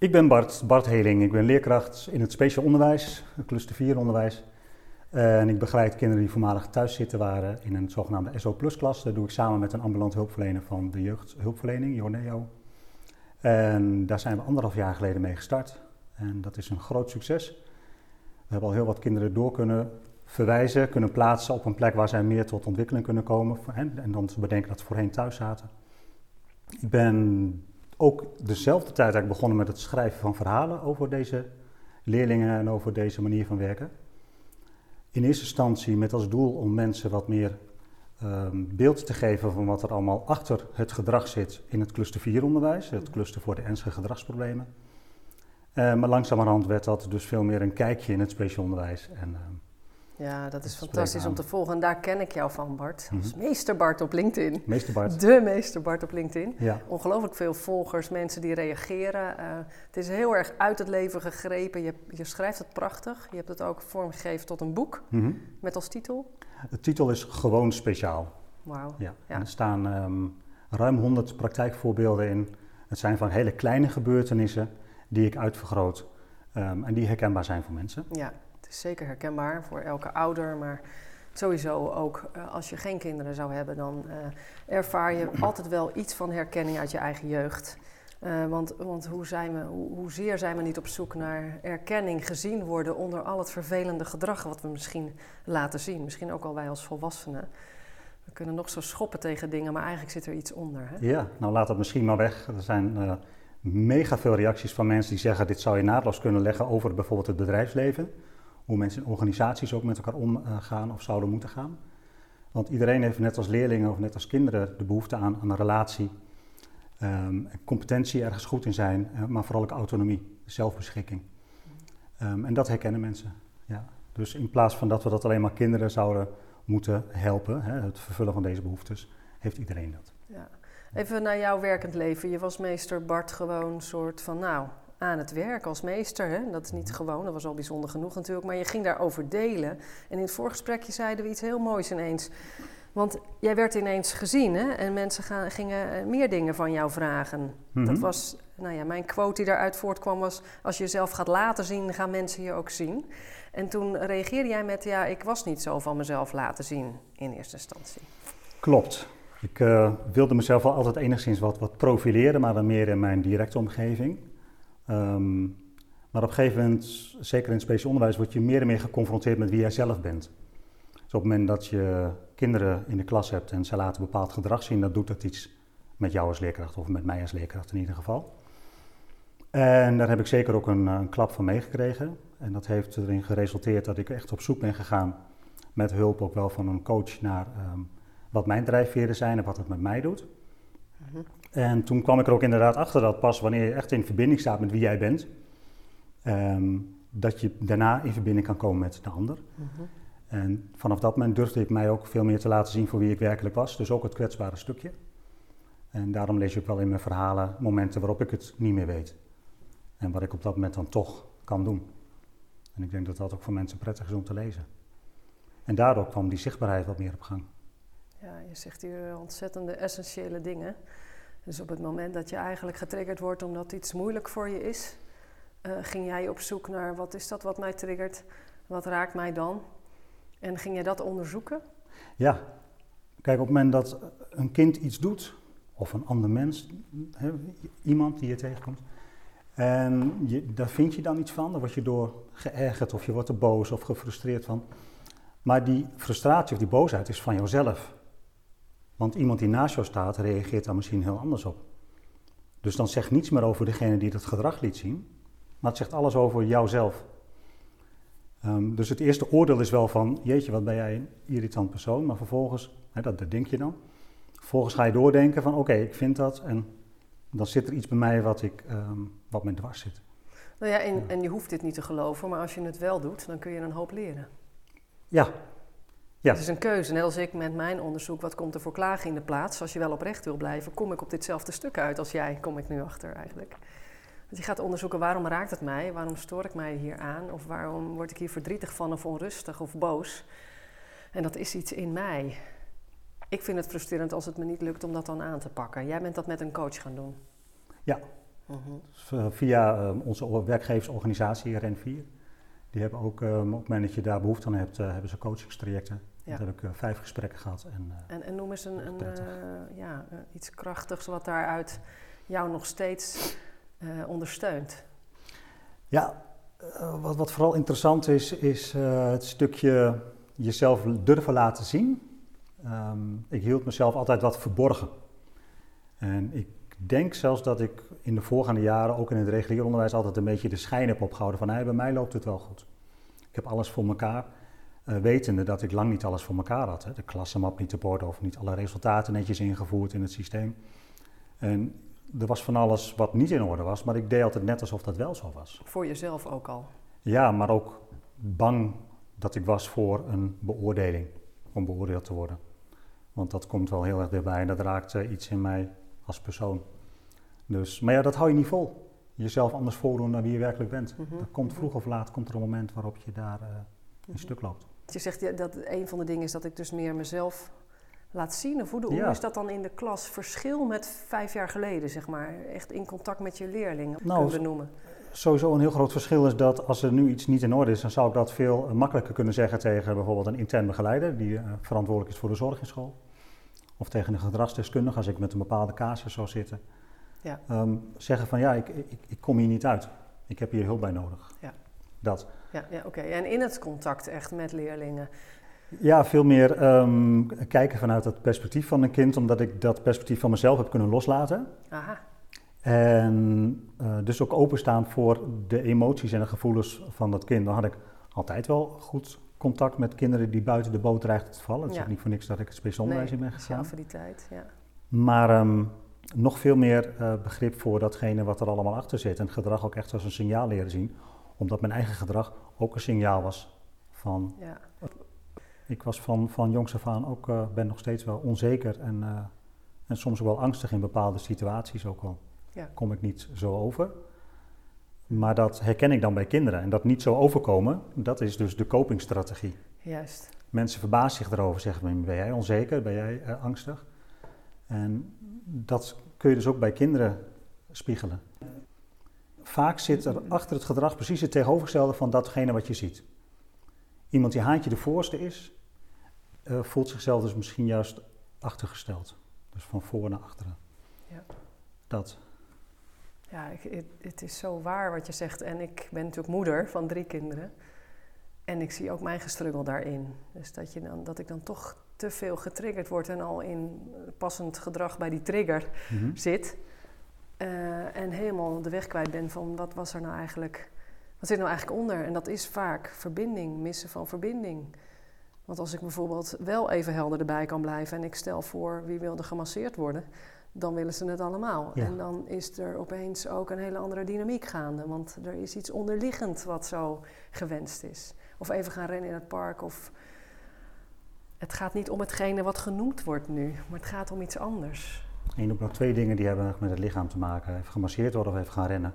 Ik ben Bart, Bart Heling. Ik ben leerkracht in het speciaal onderwijs, cluster 4 onderwijs. En ik begeleid kinderen die voormalig thuis zitten waren in een zogenaamde SO Plus klas. Dat doe ik samen met een ambulant hulpverlener van de jeugdhulpverlening, Jorneo. En daar zijn we anderhalf jaar geleden mee gestart. En dat is een groot succes. We hebben al heel wat kinderen door kunnen verwijzen, kunnen plaatsen op een plek waar zij meer tot ontwikkeling kunnen komen. En dan te bedenken dat ze voorheen thuis zaten. Ik ben ook dezelfde tijd eigenlijk begonnen met het schrijven van verhalen over deze leerlingen en over deze manier van werken. In eerste instantie met als doel om mensen wat meer um, beeld te geven van wat er allemaal achter het gedrag zit in het cluster 4 onderwijs, het cluster voor de ernstige gedragsproblemen. Uh, maar langzamerhand werd dat dus veel meer een kijkje in het speciaal onderwijs. En, uh, ja, dat is fantastisch om te volgen. En daar ken ik jou van, Bart. Als mhm. meester Bart op LinkedIn. Meester Bart. De meester Bart op LinkedIn. Ja. Ongelooflijk veel volgers, mensen die reageren. Uh, het is heel erg uit het leven gegrepen. Je, je, schrijft het prachtig. Je hebt het ook vormgegeven tot een boek. Mhm. Met als titel? De titel is Gewoon Speciaal. Wauw. Ja. En er staan um, ruim 100 praktijkvoorbeelden in. Het zijn van hele kleine gebeurtenissen die ik uitvergroot. Um, en die herkenbaar zijn voor mensen. Ja is zeker herkenbaar voor elke ouder, maar sowieso ook uh, als je geen kinderen zou hebben, dan uh, ervaar je altijd wel iets van herkenning uit je eigen jeugd. Uh, want want hoe zijn we, hoe, hoezeer zijn we niet op zoek naar erkenning, gezien worden onder al het vervelende gedrag wat we misschien laten zien. Misschien ook al wij als volwassenen. We kunnen nog zo schoppen tegen dingen, maar eigenlijk zit er iets onder. Hè? Ja, nou laat dat misschien maar weg. Er zijn mega veel reacties van mensen die zeggen: dit zou je naadloos kunnen leggen over bijvoorbeeld het bedrijfsleven hoe mensen in organisaties ook met elkaar omgaan of zouden moeten gaan. Want iedereen heeft net als leerlingen of net als kinderen de behoefte aan, aan een relatie, um, competentie ergens goed in zijn, eh, maar vooral ook autonomie, zelfbeschikking. Um, en dat herkennen mensen. Ja. Dus in plaats van dat we dat alleen maar kinderen zouden moeten helpen, hè, het vervullen van deze behoeftes, heeft iedereen dat. Ja. Even naar jouw werkend leven. Je was meester Bart gewoon soort van, nou, aan het werk als meester. Hè? Dat is niet gewoon, dat was al bijzonder genoeg natuurlijk. Maar je ging daarover delen. En in het voorgesprekje zeiden we iets heel moois ineens. Want jij werd ineens gezien hè? en mensen gaan, gingen eh, meer dingen van jou vragen. Dat mhm. was, nou ja, mijn quote die daaruit voortkwam was... als je jezelf gaat laten zien, gaan mensen je ook zien. En toen reageerde jij met, ja, ik was niet zo van mezelf laten zien in eerste instantie. Klopt. Ik uh, wilde mezelf wel altijd enigszins wat, wat profileren, maar dan meer in mijn directe omgeving. Um, maar op een gegeven moment, zeker in het speciaal onderwijs, word je meer en meer geconfronteerd met wie jij zelf bent. Dus op het moment dat je kinderen in de klas hebt en ze laten bepaald gedrag zien, dan doet dat iets met jou als leerkracht of met mij als leerkracht in ieder geval. En daar heb ik zeker ook een, een klap van meegekregen. En dat heeft erin geresulteerd dat ik echt op zoek ben gegaan, met hulp ook wel van een coach, naar um, wat mijn drijfveren zijn en wat het met mij doet. En toen kwam ik er ook inderdaad achter dat pas wanneer je echt in verbinding staat met wie jij bent, ehm, dat je daarna in verbinding kan komen met de ander. Mhm. En vanaf dat moment durfde ik mij ook veel meer te laten zien voor wie ik werkelijk was, dus ook het kwetsbare stukje. En daarom lees je ook wel in mijn verhalen momenten waarop ik het niet meer weet. En wat ik op dat moment dan toch kan doen. En ik denk dat dat ook voor mensen prettig is om te lezen. En daardoor kwam die zichtbaarheid wat meer op gang. Ja, je zegt hier ontzettende essentiële dingen. Dus op het moment dat je eigenlijk getriggerd wordt omdat iets moeilijk voor je is, uh, ging jij op zoek naar wat is dat wat mij triggert, wat raakt mij dan? En ging je dat onderzoeken? Ja, kijk, op het moment dat een kind iets doet, of een ander mens, iemand die je tegenkomt, en je, daar vind je dan iets van, daar word je door geërgerd of je wordt er boos of gefrustreerd van. Maar die frustratie of die boosheid is van jouzelf. Want iemand die naast jou staat, reageert daar misschien heel anders op. Dus dan zegt niets meer over degene die dat gedrag liet zien, maar het zegt alles over jouzelf. Um, dus het eerste oordeel is wel van, jeetje, wat ben jij een irritant persoon, maar vervolgens, hè, dat, dat denk je dan. Vervolgens ga je doordenken van, oké, ik vind dat en dan zit er iets bij mij wat, ik, um, wat me dwars zit. Nou ja, en, en je hoeft dit niet te geloven, maar als je het wel doet, dan kun je een hoop leren. Ja. Ja. Het is een keuze. Net als ik met mijn onderzoek, wat komt er voor klagen in de plaats? Als je wel oprecht wil blijven, kom ik op ditzelfde stuk uit als jij, kom ik nu achter eigenlijk. Want je gaat onderzoeken waarom raakt het mij, waarom stoor ik mij hier aan, of waarom word ik hier verdrietig van of onrustig of boos. En dat is iets in mij. Ik vind het frustrerend als het me niet lukt om dat dan aan te pakken. Jij bent dat met een coach gaan doen. Ja, mhm. via uh, onze werkgeversorganisatie REN4. Die hebben ook, um, op het moment dat je daar behoefte aan hebt, uh, hebben ze coachingstrajecten. Ja. Dat heb ik uh, vijf gesprekken gehad. En, en, en, noem eens een, een ja, iets krachtigs wat daaruit jou nog steeds ondersteunt. Ja, wat, wat, vooral interessant is, is het stukje jezelf durven laten zien. Um, ik hield mezelf altijd wat verborgen. En ik denk zelfs dat ik in de voorgaande jaren, ook in het regulier onderwijs, altijd een beetje de schijn heb opgehouden van hey, bij mij loopt het wel goed. Ik heb alles voor elkaar, uh, wetende dat ik lang niet alles voor elkaar had. Hè. De klassenmap niet te borden of niet alle resultaten netjes ingevoerd in het systeem. En er was van alles wat niet in orde was, maar ik deed altijd net alsof dat wel zo was. Voor jezelf ook al? Ja, maar ook bang dat ik was voor een beoordeling, om beoordeeld te worden. Want dat komt wel heel erg dichtbij en dat raakt uh, iets in mij als persoon. Dus, maar ja, dat hou je niet vol. Jezelf anders voordoen dan wie je werkelijk bent. Mm -hmm. komt vroeg of laat komt er een moment waarop je daar uh, een mm -hmm. stuk loopt. Je zegt dat een van de dingen is dat ik dus meer mezelf laat zien. Of hoe, hoe ja. is dat dan in de klas verschil met vijf jaar geleden, zeg maar? Echt in contact met je leerlingen, nou, kunnen we noemen sowieso een heel groot verschil is dat als er nu iets niet in orde is, dan zou ik dat veel makkelijker kunnen zeggen tegen bijvoorbeeld een intern begeleider die uh, verantwoordelijk is voor de zorg in school. Of tegen een gedragsdeskundige als ik met een bepaalde casus zou zitten. Ja. Um, zeggen van ja, ik, ik, ik, kom hier niet uit. Ik heb hier hulp bij nodig. Ja. Dat. Ja, ja oké. En in het contact echt met leerlingen? Ja, veel meer um, kijken vanuit het perspectief van een kind, omdat ik dat perspectief van mezelf heb kunnen loslaten. Aha. En uh, dus ook openstaan voor de emoties en de gevoelens van dat kind. Dan had ik altijd wel goed contact met kinderen die buiten de boot dreigden te vallen. Het is ook niet voor niks dat ik het speciaal onderwijs in ben gegaan. voor die tijd, ja. Maar um, nog veel meer uh, begrip voor datgene wat er allemaal achter zit. En het gedrag ook echt als een signaal leren zien. Omdat mijn eigen gedrag ook een signaal was van... Ja. Ik was van, van jongs af aan ook, uh, ben nog steeds wel onzeker en, uh, en soms ook wel angstig in bepaalde situaties ook al ja. kom ik niet zo over. Maar dat herken ik dan bij kinderen. En dat niet zo overkomen, dat is dus de copingstrategie. Juist. Mensen verbazen zich erover, zeggen ben jij onzeker, ben jij uh, angstig? En dat kun je dus ook bij kinderen spiegelen. Vaak zit er achter het gedrag precies het tegenovergestelde van datgene wat je ziet. Iemand die haantje de voorste is, uh, voelt zichzelf dus misschien juist achtergesteld. Dus van voor naar achteren. Ja. Dat. Ja, ik, het, is zo waar wat je zegt. En ik ben natuurlijk moeder van drie kinderen. En ik zie ook mijn gestruggel daarin. Dus dat, je dan, dat ik dan toch te veel getriggerd word en al in passend gedrag bij die trigger mhm. zit. Uh, en helemaal de weg kwijt ben van wat was er nou eigenlijk, wat zit nou eigenlijk onder? En dat is vaak verbinding, missen van verbinding. Want als ik bijvoorbeeld wel even helder erbij kan blijven en ik stel voor wie wilde gemasseerd worden, dan willen ze het allemaal. En dan is er opeens ook een hele andere dynamiek gaande. Want er is iets onderliggend wat zo gewenst is. Of even gaan rennen in het park. Of het gaat niet om hetgene wat genoemd wordt nu, maar het gaat om iets anders. En je noemt nog twee dingen die hebben met het lichaam te maken. Even gemasseerd worden of even gaan rennen.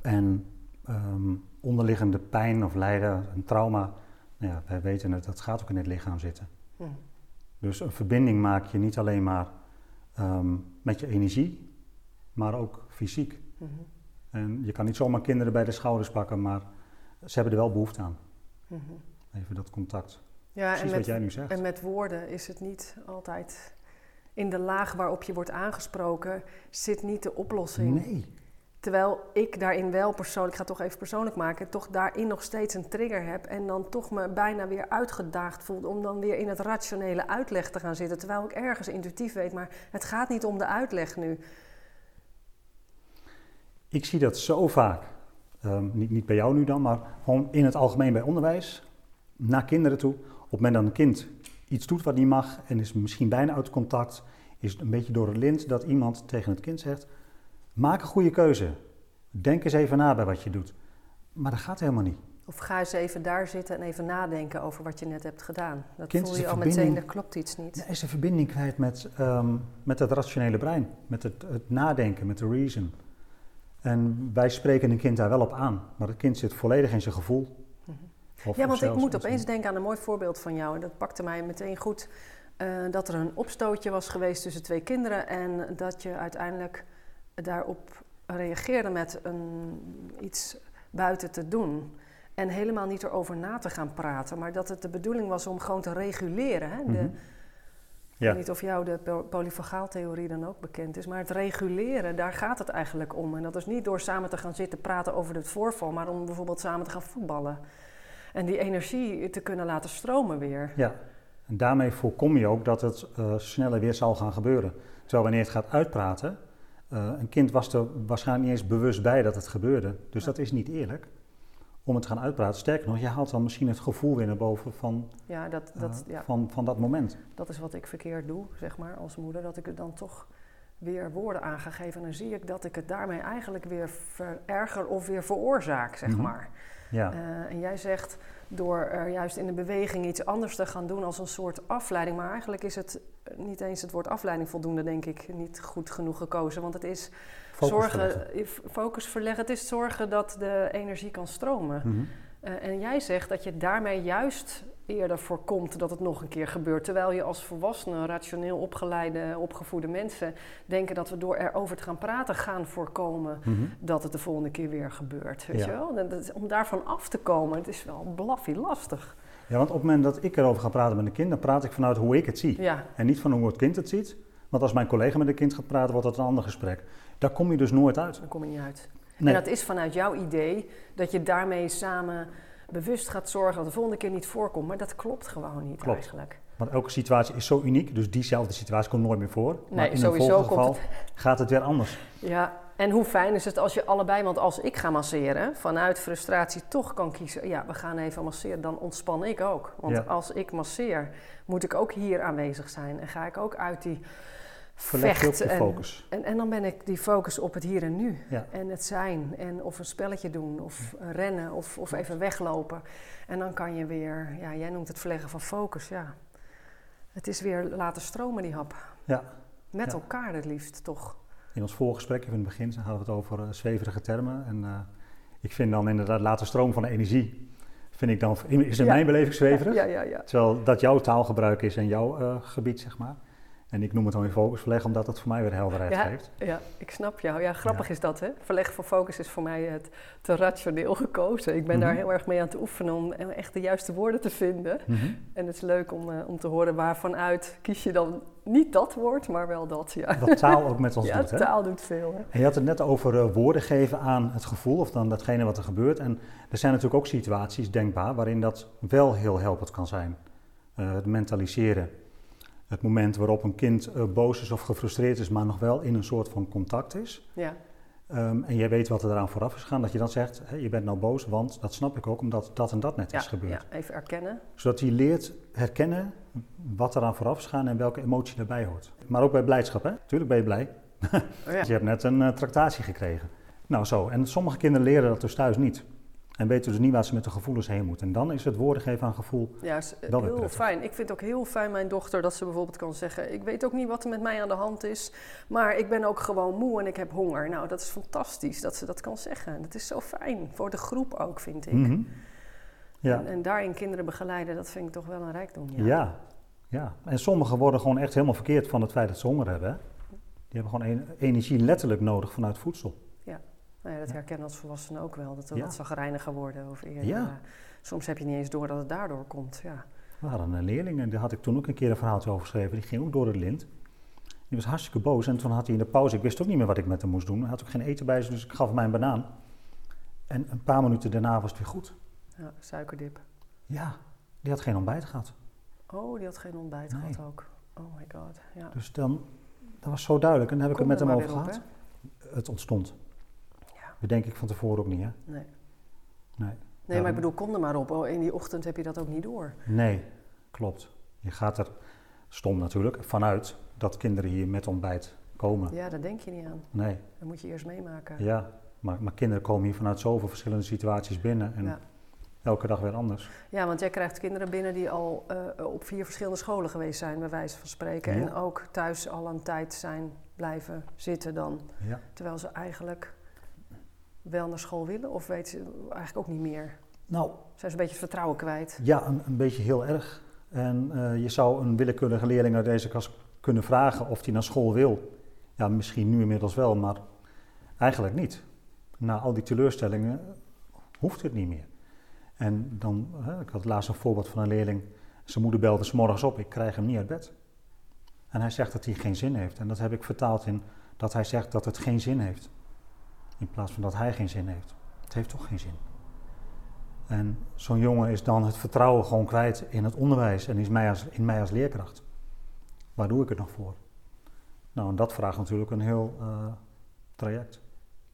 En ehm, onderliggende pijn of lijden, een trauma, nou ja, wij weten het, dat gaat ook in het lichaam zitten. Hm. Dus een verbinding maak je niet alleen maar um, met je energie, maar ook fysiek. Mm -hmm. En je kan niet zomaar kinderen bij de schouders pakken, maar ze hebben er wel behoefte aan. Mm -hmm. Even dat contact. Ja, Precies en met, wat jij nu zegt. En met woorden is het niet altijd in de laag waarop je wordt aangesproken, zit niet de oplossing. Nee. Terwijl ik daarin wel persoonlijk, ik ga het toch even persoonlijk maken, toch daarin nog steeds een trigger heb en dan toch me bijna weer uitgedaagd voel om dan weer in het rationele uitleg te gaan zitten. Terwijl ik ergens intuïtief weet, maar het gaat niet om de uitleg nu. Ik zie dat zo vaak, um, niet, niet bij jou nu dan, maar gewoon in het algemeen bij onderwijs, naar kinderen toe. Op het moment dat een kind iets doet wat niet mag en is misschien bijna uit contact, is het een beetje door het lint dat iemand tegen het kind zegt Maak een goede keuze. Denk eens even na bij wat je doet. Maar dat gaat helemaal niet. Of ga eens even daar zitten en even nadenken over wat je net hebt gedaan. Dat Kind voel je al meteen, er klopt iets niet. Er is een verbinding kwijt met, ehm, met het rationele brein, met het, het nadenken, met de reason. En wij spreken een kind daar wel op aan, maar het kind zit volledig in zijn gevoel. Mhm. Of- Ja, want ik moet opeens denken aan een mooi voorbeeld van jou. En dat pakte mij meteen goed. eh, dat er een opstootje was geweest tussen twee kinderen. En dat je uiteindelijk daarop reageerde met een, iets buiten te doen. En helemaal niet erover na te gaan praten. Maar dat het de bedoeling was om gewoon te reguleren. Hè? De, Mhm. Ik Ja. weet niet of jou de po- polyfagaaltheorie dan ook bekend is. Maar het reguleren, daar gaat het eigenlijk om. En dat is niet door samen te gaan zitten praten over het voorval. Maar om bijvoorbeeld samen te gaan voetballen. En die energie te kunnen laten stromen weer. Ja, en daarmee voorkom je ook dat het eh, sneller weer zal gaan gebeuren. Terwijl wanneer het gaat uitpraten, eh, een kind was er waarschijnlijk niet eens bewust bij dat het gebeurde. Dus dat is niet eerlijk om het te gaan uitpraten. Sterker nog, je haalt dan misschien het gevoel weer naar boven van, Ja, dat, eh, dat, ja, van, van dat moment. dat is wat ik verkeerd doe, zeg maar, als moeder. Dat ik er dan toch weer woorden aan ga geven. En dan zie ik dat ik het daarmee eigenlijk weer vererger of weer veroorzaak, zeg Mhm. maar. Ja, Eh, en jij zegt door er juist in de beweging iets anders te gaan doen als een soort afleiding. Maar eigenlijk is het niet eens het woord afleiding voldoende, denk ik, niet goed genoeg gekozen. Want het is focus zorgen, verleggen. eh, focus verleggen. Het is zorgen dat de energie kan stromen. Mhm. Eh, en jij zegt dat je daarmee juist eerder voorkomt dat het nog een keer gebeurt. Terwijl je als volwassene, rationeel opgeleide, opgevoede mensen denken dat we door erover te gaan praten gaan voorkomen Mhm. dat het de volgende keer weer gebeurt. Weet Ja. je wel? En dat is- om daarvan af te komen, het is wel blaffie lastig. Ja, want op het moment dat ik erover ga praten met een kind, dan praat ik vanuit hoe ik het zie. Ja, En niet van hoe het kind het ziet. Want als mijn collega met een kind gaat praten, wordt dat een ander gesprek. Daar kom je dus nooit uit. dan kom je niet uit. Nee. En dat is vanuit jouw idee dat je daarmee samen bewust gaat zorgen dat de volgende keer niet voorkomt. Maar dat klopt gewoon niet Klopt. eigenlijk. Want elke situatie is zo uniek, dus diezelfde situatie komt nooit meer voor. maar in sowieso een volgend komt geval gaat het weer anders. Ja, en hoe fijn is het als je allebei, want als ik ga masseren, vanuit frustratie toch kan kiezen, ja, we gaan even masseren, dan ontspan ik ook. Want Ja. als ik masseer, moet ik ook hier aanwezig zijn en ga ik ook uit die Verleg vecht. je en, focus. en, en dan ben ik die focus op het hier en nu. Ja. En het zijn. En of een spelletje doen, of rennen, of, of even weglopen. En dan kan je weer, ja, jij noemt het verleggen van focus, ja. Het is weer laten stromen, die hap. Ja. Met Ja. elkaar het liefst, toch? In ons voorgesprek, even in het begin, hadden we het over eh, zweverige termen. En eh, ik vind dan inderdaad laten stroom van de energie, vind ik dan, is in Ja. mijn beleving zweverig. Ja, ja, ja. Terwijl dat jouw taalgebruik is en jouw eh, gebied, zeg maar. En ik noem het dan weer focus verleggen, omdat het voor mij weer helderheid Ja. geeft. Ja, ik snap jou. Ja, grappig Ja. is dat, hè? Verleggen van focus is voor mij het te rationeel gekozen. Ik ben daar Mhm. heel erg mee aan het oefenen om echt de juiste woorden te vinden. Mhm. En het is leuk om, eh, om te horen waarvan uit kies je dan niet dat woord, maar wel dat. Ja, Wat taal ook met ons ja doet. Hè? taal doet veel. Hè? En je had het net over eh, woorden geven aan het gevoel of dan datgene wat er gebeurt. En er zijn natuurlijk ook situaties denkbaar waarin dat wel heel helpend kan zijn. Eh, het mentaliseren. Het moment waarop een kind eh, boos is of gefrustreerd is, maar nog wel in een soort van contact is. Ja, Ehm, en jij weet wat er eraan vooraf is gegaan, dat je dan zegt, hè, je bent nou boos, want dat snap ik ook, omdat dat en dat net ja, is gebeurd. ja, even erkennen. Zodat hij leert herkennen wat eraan vooraf is gegaan en welke emotie daarbij hoort. Maar ook bij blijdschap, hè? Tuurlijk ben je blij. Oh, ja. Je hebt net een uh, tractatie gekregen. Nou zo, en sommige kinderen leren dat dus thuis niet. En weten dus niet waar ze met de gevoelens heen moeten. En dan is het woorden geven aan gevoel. Ja, is eh, Wel heel fijn. Ik vind het ook heel fijn, mijn dochter, dat ze bijvoorbeeld kan zeggen... ik weet ook niet wat er met mij aan de hand is, maar ik ben ook gewoon moe en ik heb honger. Nou, dat is fantastisch dat ze dat kan zeggen. Dat is zo fijn, voor de groep ook, vind ik. Mhm. Ja. En, en daarin kinderen begeleiden, dat vind ik toch wel een rijkdom. Ja. Ja. ja, En sommigen worden gewoon echt helemaal verkeerd van het feit dat ze honger hebben. Hè? Die hebben gewoon en- energie letterlijk nodig vanuit voedsel. Nou ja, dat herkennen als volwassenen ook wel. Dat we wat zagrijniger worden of eerder. Eh, soms heb je niet eens door dat het daardoor komt. Ja. We hadden een leerling en daar had ik toen ook een keer een verhaaltje over geschreven. Die ging ook door het lint. Die was hartstikke boos en toen had hij in de pauze, ik wist ook niet meer wat ik met hem moest doen. Hij had ook geen eten bij zich, dus ik gaf hem een banaan. En een paar minuten daarna was het weer goed. ja, suikerdip. Ja, die had geen ontbijt gehad. Oh, die had geen ontbijt Nee. gehad ook. Oh my god, ja. Dus dan, dat was zo duidelijk en daar heb ik het met hem over op, gehad. Het ontstond. Bedenk ik van tevoren ook niet, hè? Nee. Nee. Nee, maar ik bedoel, kom er maar op. Oh, in die ochtend heb je dat ook niet door. Nee, klopt. Je gaat er, stom natuurlijk, vanuit dat kinderen hier met ontbijt komen. Ja, daar denk je niet aan. Nee, Dat moet je eerst meemaken. ja. Maar, maar kinderen komen hier vanuit zoveel verschillende situaties binnen. En Ja. elke dag weer anders. Ja, want jij krijgt kinderen binnen die al eh, op vier verschillende scholen geweest zijn, bij wijze van spreken. Ja. En ook thuis al een tijd zijn blijven zitten dan. Ja. Terwijl ze eigenlijk wel naar school willen of weten ze eigenlijk ook niet meer. Nou, Zijn ze een beetje het vertrouwen kwijt. ja, een, een beetje heel erg. En eh, je zou een willekeurige leerling uit deze klas kunnen vragen of hij naar school wil. Ja, misschien nu inmiddels wel, maar eigenlijk niet. Na al die teleurstellingen hoeft het niet meer. En dan, hè, ik had laatst een voorbeeld van een leerling. Zijn moeder belde 's morgens op, ik krijg hem niet uit bed. En hij zegt dat hij geen zin heeft. En dat heb ik vertaald in dat hij zegt dat het geen zin heeft. In plaats van dat hij geen zin heeft. Het heeft toch geen zin. En zo'n jongen is dan het vertrouwen gewoon kwijt in het onderwijs en is mij als, in mij als leerkracht. Waar doe ik het nog voor? Nou, en dat vraagt natuurlijk een heel eh, traject,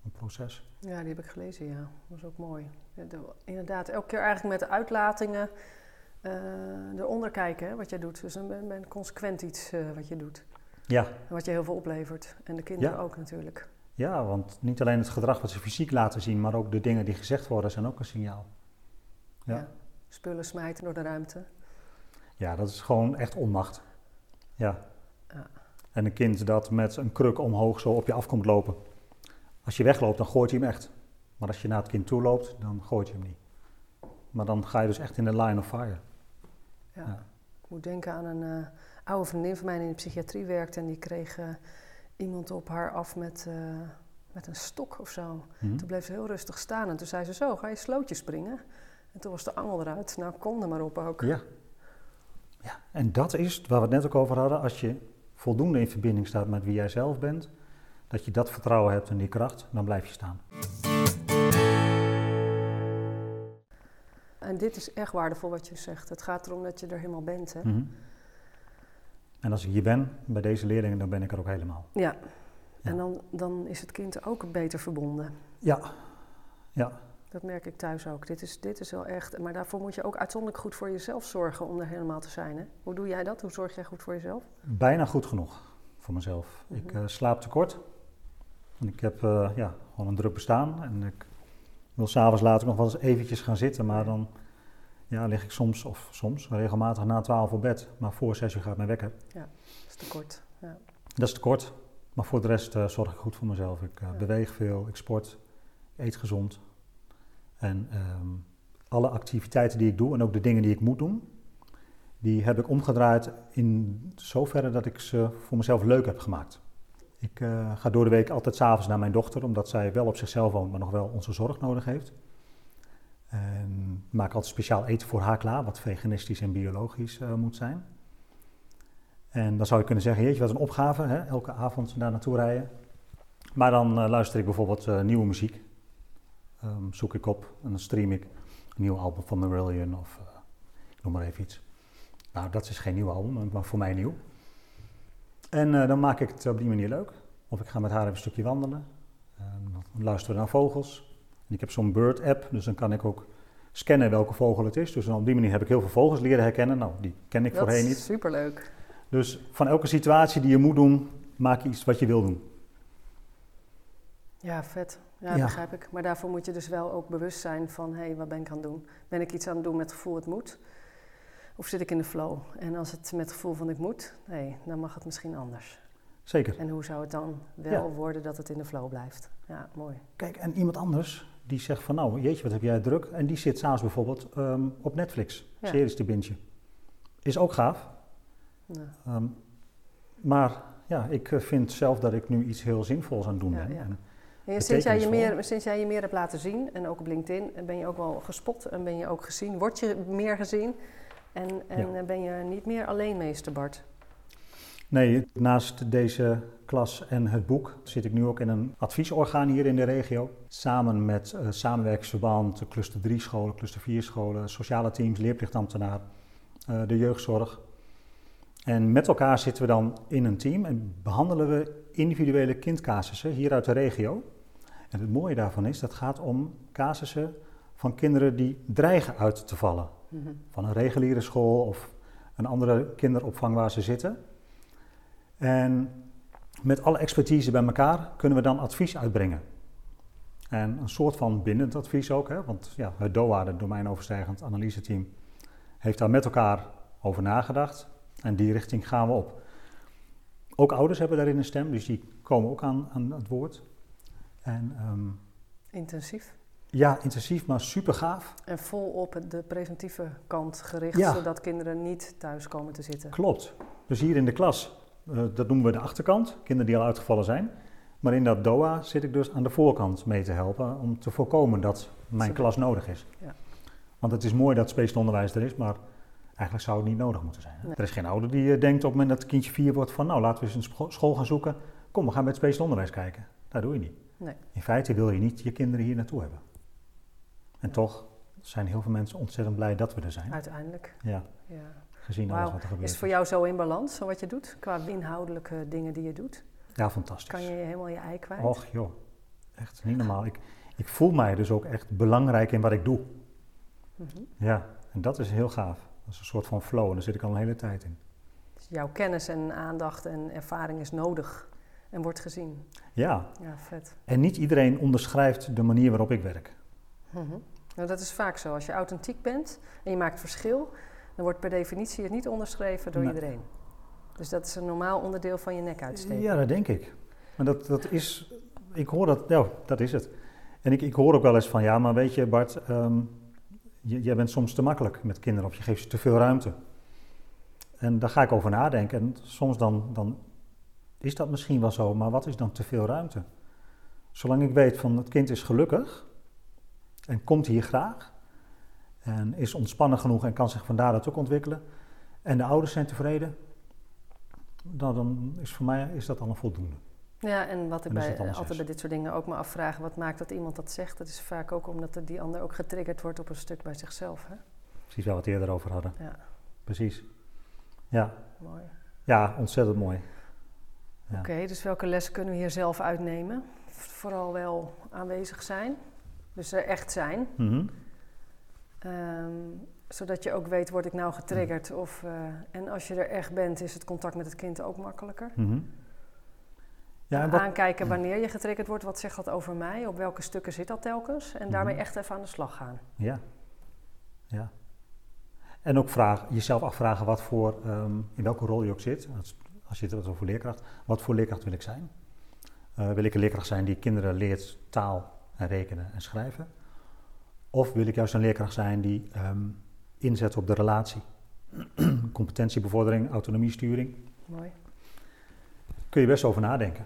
een proces. Ja, die heb ik gelezen, ja. Dat was ook mooi. Inderdaad, elke keer eigenlijk met de uitlatingen eh, eronder kijken hè, wat jij doet. Dus dan ben, ben consequent iets eh, wat je doet. Ja, En wat je heel veel oplevert. En de kinderen Ja. ook natuurlijk. Ja, want niet alleen het gedrag wat ze fysiek laten zien, maar ook de dingen die gezegd worden zijn ook een signaal. Ja. Ja. Spullen smijten door de ruimte. Ja, dat is gewoon echt onmacht. Ja. Ja. En een kind dat met een kruk omhoog zo op je af komt lopen. Als je wegloopt, dan gooit hij hem echt. Maar als je naar het kind toe loopt, dan gooit je hem niet. Maar dan ga je dus echt in de line of fire. Ja. Ja. Ik moet denken aan een eh, oude vriendin van mij die in de psychiatrie werkte. En die kreeg eh, iemand op haar af met, eh, met een stok of zo. Hm? Toen bleef ze heel rustig staan. En toen zei ze zo, ga je slootje springen? En toen was de angel eruit. Nou, kom er maar op ook. Ja. ja. En dat is waar we het net ook over hadden. Als je voldoende in verbinding staat met wie jij zelf bent, dat je dat vertrouwen hebt en die kracht, dan blijf je staan. En dit is echt waardevol wat je zegt. Het gaat erom dat je er helemaal bent. Hè? Mhm. En als ik hier ben, bij deze leerlingen, dan ben ik er ook helemaal. Ja. En dan, dan is het kind ook beter verbonden. Ja, ja, Dat merk ik thuis ook. Dit is, dit is wel echt. Maar daarvoor moet je ook uitzonderlijk goed voor jezelf zorgen om er helemaal te zijn. Hè? Hoe doe jij dat? Hoe zorg jij goed voor jezelf? bijna goed genoeg voor mezelf. Ik eh, slaap tekort. En ik heb eh, ja, gewoon een druk bestaan. En ik wil s'avonds later nog wel eens eventjes gaan zitten. Maar dan ja, lig ik soms, of soms, regelmatig na 12 op bed. Maar voor 6 uur gaat mijn wekker. Dat is te kort. Ja. Dat is tekort. Maar voor de rest eh, zorg ik goed voor mezelf. Ik eh, Ja. beweeg veel, ik sport, eet gezond. En ehm, alle activiteiten die ik doe en ook de dingen die ik moet doen, die heb ik omgedraaid in zoverre dat ik ze voor mezelf leuk heb gemaakt. Ik eh, ga door de week altijd s'avonds naar mijn dochter, omdat zij wel op zichzelf woont, maar nog wel onze zorg nodig heeft. Maak altijd speciaal eten voor haar klaar, wat veganistisch en biologisch eh, moet zijn. En dan zou je kunnen zeggen, jeetje, wat een opgave, hè? elke avond daar naartoe rijden. Maar dan eh, luister ik bijvoorbeeld eh, nieuwe muziek. Ehm, zoek ik op en dan stream ik een nieuw album van Marillion of noem maar even iets. Nou, dat is geen nieuw album, maar voor mij nieuw. En dan maak ik het op die manier leuk. Of ik ga met haar even een stukje wandelen. En dan luisteren naar vogels. En ik heb zo'n Bird-app, dus dan kan ik ook scannen welke vogel het is. Dus dan op die manier heb ik heel veel vogels leren herkennen. Nou, die ken ik dat voorheen is niet. superleuk. Dus van elke situatie die je moet doen, maak je iets wat je wil doen. Ja, vet. Ja, Ja. begrijp ik. Maar daarvoor moet je dus wel ook bewust zijn van... hé, hey, wat ben ik aan het doen? Ben ik iets aan het doen met het gevoel het moet? Of zit ik in de flow? En als het met het gevoel van ik moet... nee, dan mag het misschien anders. Zeker. En hoe zou het dan wel Ja. worden dat het in de flow blijft? Ja, mooi. Kijk, en iemand anders die zegt van nou, jeetje, wat heb jij druk. En die zit s'avonds bijvoorbeeld ehm, op Netflix, Ja. series te bingen. Is ook gaaf. Ehm, maar ja, ik eh, vind zelf dat ik nu iets heel zinvols aan het doen Ja, ben. ja. En en sinds, jij je meer, sinds jij je meer hebt laten zien... en ook op LinkedIn... ben je ook wel gespot en ben je ook gezien. Word je meer gezien... En, en Ja. ben je niet meer alleen meester Bart. Nee, naast deze klas en het boek zit ik nu ook in een adviesorgaan hier in de regio. Samen met samenwerkingsverband, de cluster 3 scholen, cluster 4 scholen, sociale teams, leerplichtambtenaar, eh, de jeugdzorg. En met elkaar zitten we dan in een team en behandelen we individuele kindcasussen hier uit de regio. En het mooie daarvan is, dat gaat om casussen van kinderen die dreigen uit te vallen. Mhm. Van een reguliere school of een andere kinderopvang waar ze zitten. En met alle expertise bij elkaar kunnen we dan advies uitbrengen. En een soort van bindend advies ook, hè? want ja, het DOA, het domeinoverstijgend analyseteam, heeft daar met elkaar over nagedacht. En die richting gaan we op. Ook ouders hebben daarin een stem, dus die komen ook aan, aan het woord. En, ehm, Intensief. ja, intensief, maar super gaaf. En vol op de preventieve kant gericht, Ja. zodat kinderen niet thuis komen te zitten. Klopt. Dus hier in de klas, dat noemen we de achterkant, kinderen die al uitgevallen zijn. Maar in dat DOA zit ik dus aan de voorkant mee te helpen om te voorkomen dat mijn klas nodig is. Ja. Want het is mooi dat speciaal onderwijs er is, maar eigenlijk zou het niet nodig moeten zijn. Nee. Er is geen ouder die eh, denkt op het moment dat het kindje vier wordt van nou laten we eens een scho- school gaan zoeken. Kom, we gaan met speciaal onderwijs kijken. Dat doe je niet. Nee. In feite wil je niet je kinderen hier naartoe hebben. En toch zijn heel veel mensen ontzettend blij dat we er zijn. Uiteindelijk. Ja, Ja. Gezien alles wat er gebeurt. Is het voor jou zo in balans, zo wat je doet? Qua inhoudelijke dingen die je doet? Ja, fantastisch. Kan je helemaal je ei kwijt? Och joh, echt niet normaal. Ik, ik voel mij dus ook echt belangrijk in wat ik doe. Mhm. Ja, en dat is heel gaaf. Dat is een soort van flow en daar zit ik al een hele tijd in. Dus jouw kennis en aandacht en ervaring is nodig en wordt gezien. Ja, Ja, vet. en niet iedereen onderschrijft de manier waarop ik werk. Mhm. Nou, dat is vaak zo. Als je authentiek bent en je maakt verschil, dan wordt per definitie het niet onderschreven door Nee. iedereen. Dus dat is een normaal onderdeel van je nek uitsteken. Ja, dat denk ik. Maar dat, dat is, ik hoor dat, ja, dat is het. En ik, ik hoor ook wel eens van, ja, maar weet je Bart, ehm, jij bent soms te makkelijk met kinderen of je geeft ze te veel ruimte. En daar ga ik over nadenken. En soms dan, dan is dat misschien wel zo, maar wat is dan te veel ruimte? Zolang ik weet van het kind is gelukkig en komt hier graag en is ontspannen genoeg en kan zich van daaruit ook ontwikkelen en de ouders zijn tevreden, nou, dan is voor mij is dat al een voldoende. Ja, en wat ik bij, altijd bij dit soort dingen ook me afvraag, wat maakt dat iemand dat zegt? Dat is vaak ook omdat die ander ook getriggerd wordt op een stuk bij zichzelf. Hè? Precies waar we het eerder over hadden. Ja, Precies. Ja, mooi. ja ontzettend mooi. Ja. Oké, dus welke lessen kunnen we hier zelf uitnemen? Vooral wel aanwezig zijn, dus er echt zijn. Mhm. Ehm, zodat je ook weet, word ik nou getriggerd? Of, eh, en als je er echt bent, is het contact met het kind ook makkelijker. Mhm. Ja, en wat, Aankijken wanneer je getriggerd wordt, wat zegt dat over mij? Op welke stukken zit dat telkens? En daarmee Mhm. echt even aan de slag gaan. ja. ja. En ook vraag, jezelf afvragen wat voor, ehm, in welke rol je ook zit. Als, als je het over leerkracht, wat voor leerkracht wil ik zijn? Eh, wil ik een leerkracht zijn die kinderen leert taal en rekenen en schrijven? Of wil ik juist een leerkracht zijn die ehm, inzet op de relatie? Competentiebevordering, autonomiesturing. Mooi. Kun je best over nadenken.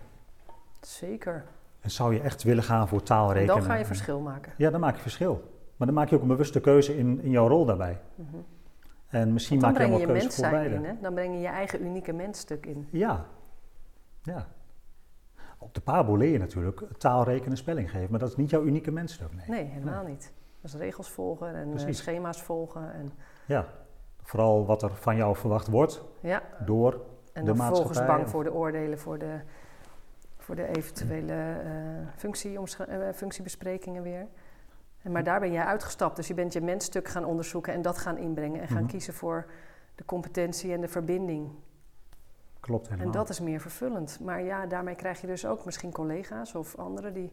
Zeker. En zou je echt willen gaan voor taal, En rekenen? dan ga je en- verschil maken. Ja, dan maak je verschil. Maar dan maak je ook een bewuste keuze in, in jouw rol daarbij. Mhm. En misschien maak je breng je helemaal je voor beide. in, hè? Dan breng je je eigen unieke mensstuk in. Ja. ja. Op de Pabo leer je natuurlijk taal, rekenen, spelling geven. Maar dat is niet jouw unieke mensstuk. Nee. Nee, helemaal niet. Is regels volgen en eh, Precies. schema's volgen. En, Ja. Vooral wat er van jou verwacht wordt ja, door... en De dan vervolgens maatschappij bang voor de oordelen, voor de, voor de eventuele eh, functieomscha- eh, functiebesprekingen weer. En, maar daar ben jij uitgestapt, dus je bent je mensstuk gaan onderzoeken en dat gaan inbrengen. En gaan Mhm. kiezen voor de competentie en de verbinding. Klopt helemaal. En dat is meer vervullend. Maar ja, daarmee krijg je dus ook misschien collega's of anderen die,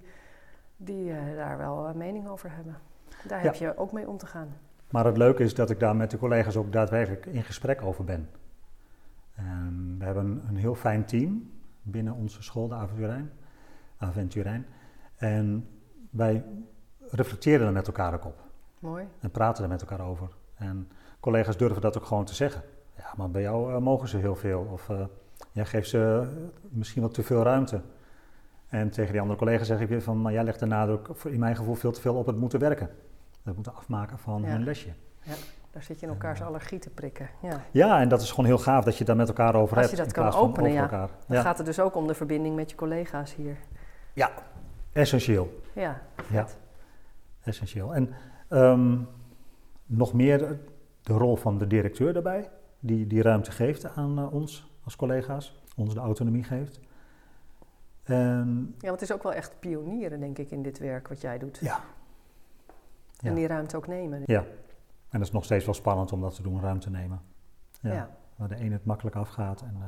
die daar wel een mening over hebben. Daar heb je ook mee om te gaan. Maar het leuke is dat ik daar met de collega's ook daadwerkelijk in gesprek over ben. En we hebben een heel fijn team binnen onze school, de Aventurijn. Aventurijn. En wij reflecteren er met elkaar ook op. Mooi. En praten er met elkaar over. En collega's durven dat ook gewoon te zeggen. Ja, maar bij jou eh, mogen ze heel veel. Of eh, jij geeft ze eh, misschien wat te veel ruimte. En tegen die andere collega's zeg ik weer van, maar jij legt de nadruk voor- in mijn gevoel veel te veel op het moeten werken. Het moeten afmaken van Ja. hun lesje. Daar zit je in elkaars Ja. allergie te prikken. Ja. Ja, en dat is gewoon heel gaaf dat je daar met elkaar over Als hebt. je dat in kan openen, ja. elkaar. Dan Ja, gaat het dus ook om de verbinding met je collega's hier. essentieel. Ja, Ja, essentieel. En ehm, nog meer de rol van de directeur daarbij, die die ruimte geeft aan eh, ons als collega's, ons de autonomie geeft. Ja, want het is ook wel echt pionieren, denk ik, in dit werk wat jij doet. ja, En die ruimte ook nemen. ja, en dat is nog steeds wel spannend om dat te doen, ruimte nemen. Ja. Waar de een het makkelijk afgaat en eh,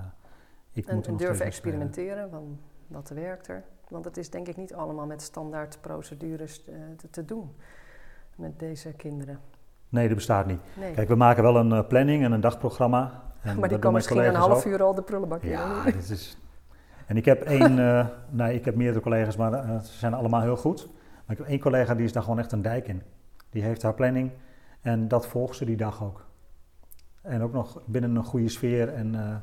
ik En, moet en durven experimenteren, van wat werkt er. Want het is denk ik niet allemaal met standaard procedures eh, te, te doen met deze kinderen. Nee, dat bestaat niet. Nee. Kijk, we maken wel een eh, planning en een dagprogramma. En maar die kan misschien een half uur al de prullenbak in. Ja, dit is... En ik heb één, eh, nee, ik heb meerdere collega's, maar ze zijn allemaal heel goed. Maar ik heb één collega die is daar gewoon echt een dijk in. Die heeft haar planning en dat volgt ze die dag ook. En ook nog binnen een goede sfeer en eh,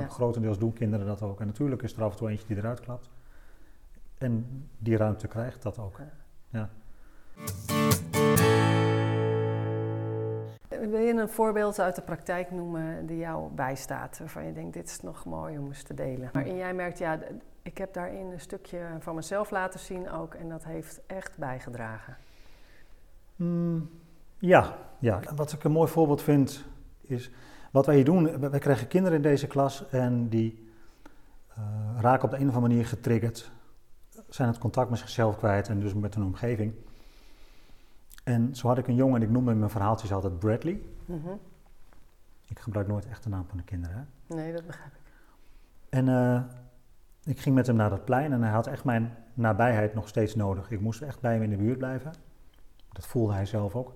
Ja. grotendeels doen kinderen dat ook. En natuurlijk is er af en toe eentje die eruit klapt. En die ruimte krijgt dat ook. Ja. Wil je een voorbeeld uit de praktijk noemen die jou bijstaat? Waarvan je denkt, dit is nog mooi om eens te delen. Waarin jij merkt, ja, ik heb daarin een stukje van mezelf laten zien ook. En dat heeft echt bijgedragen. Mm, ja, ja, wat ik een mooi voorbeeld vind is wat wij hier doen. Wij krijgen kinderen in deze klas en die eh, raken op de een of andere manier getriggerd, zijn het contact met zichzelf kwijt en dus met hun omgeving. En zo had ik een jongen en ik noemde in mijn verhaaltjes altijd Bradley. Mhm. Ik gebruik nooit echt de naam van de kinderen. Hè? Nee, dat begrijp ik. En eh, ik ging met hem naar dat plein en hij had echt mijn nabijheid nog steeds nodig. Ik moest echt bij hem in de buurt blijven. Dat voelde hij zelf ook.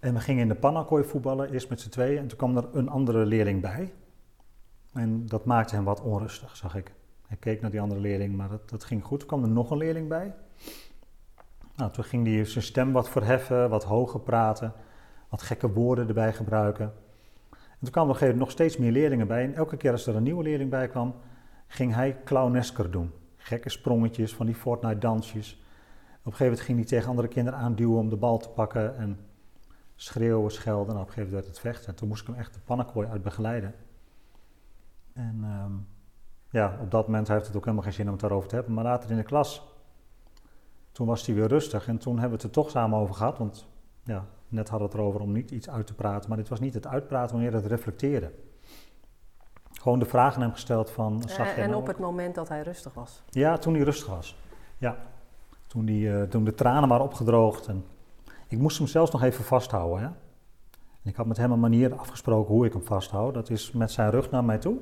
En we gingen in de pannakooi voetballen, eerst met z'n tweeën. En toen kwam er een andere leerling bij. En dat maakte hem wat onrustig, zag ik. Hij keek naar die andere leerling, maar dat, dat ging goed. Toen kwam er nog een leerling bij. Nou, toen ging hij zijn stem wat verheffen, wat hoger praten, wat gekke woorden erbij gebruiken. En toen kwamen er nog steeds meer leerlingen bij. En elke keer als er een nieuwe leerling bij kwam, ging hij clownesker doen. Gekke sprongetjes, van die Fortnite-dansjes. Op een gegeven moment ging hij tegen andere kinderen aanduwen om de bal te pakken. En schreeuwen, schelden. En op een gegeven moment werd het vechten. En toen moest ik hem echt de pannenkooi uit begeleiden. En ehm, ja, op dat moment heeft het ook helemaal geen zin om het daarover te hebben. Maar later in de klas, toen was hij weer rustig. En toen hebben we het er toch samen over gehad. Want ja, net hadden we het erover om niet iets uit te praten. Maar dit was niet het uitpraten, wanneer het reflecteren. Gewoon de vragen aan hem gesteld van... Zag En, jij en nou op ook? het moment dat hij rustig was. Ja, toen hij rustig was. Ja. Toen, die, eh, toen de tranen waren opgedroogd. En ik moest hem zelfs nog even vasthouden. Hè? En ik had met hem een manier afgesproken hoe ik hem vasthoud. Dat is met zijn rug naar mij toe.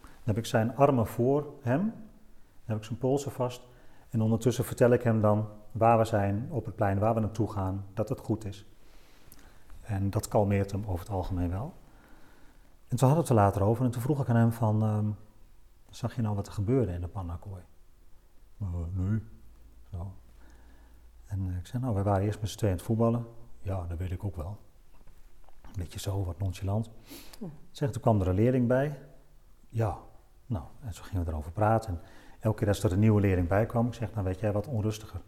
Dan heb ik zijn armen voor hem. Dan heb ik zijn polsen vast. En ondertussen vertel ik hem dan waar we zijn op het plein, waar we naartoe gaan, dat het goed is. En dat kalmeert hem over het algemeen wel. En toen hadden we het er later over en toen vroeg ik aan hem van, ehm, zag je nou wat er gebeurde in de pannakooi? "Eh, nee. Ik zei, nou, wij waren eerst met z'n tweeën aan het voetballen. Ja, dat weet ik ook wel. Een beetje zo, wat nonchalant. Ik Zeg, toen kwam er een leerling bij. Ja, nou, en zo gingen we erover praten. En elke keer als er een nieuwe leerling bij kwam, ik zeg, nou weet jij wat onrustiger.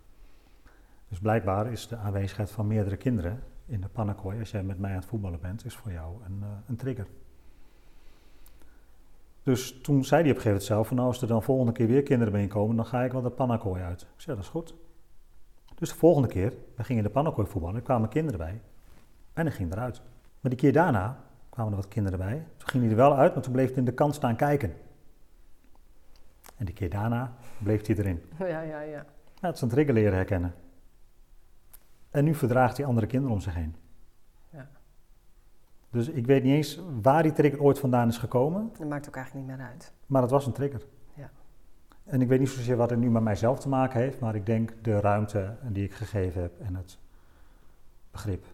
Dus blijkbaar is de aanwezigheid van meerdere kinderen in de pannakooi, als jij met mij aan het voetballen bent, is voor jou een, eh, een trigger. Dus toen zei hij op een gegeven moment zelf, van nou als er dan volgende keer weer kinderen bijeenkomen, dan ga ik wel de pannakooi uit. Ik zei, dat is goed. Dus de volgende keer, we gingen in de pannakooi voetballen, er kwamen kinderen bij en hij ging eruit. Maar die keer daarna kwamen er wat kinderen bij. Toen ging hij er wel uit, maar toen bleef hij in de kant staan kijken. En die keer daarna bleef hij erin. Ja, ja, ja. Ja, het is een trigger leren herkennen. En nu verdraagt hij andere kinderen om zich heen. Ja. Dus ik weet niet eens waar die trigger ooit vandaan is gekomen, Dat maakt ook eigenlijk niet meer uit. maar het was een trigger. En ik weet niet zozeer wat het nu met mijzelf te maken heeft, maar ik denk de ruimte die ik gegeven heb en het begrip.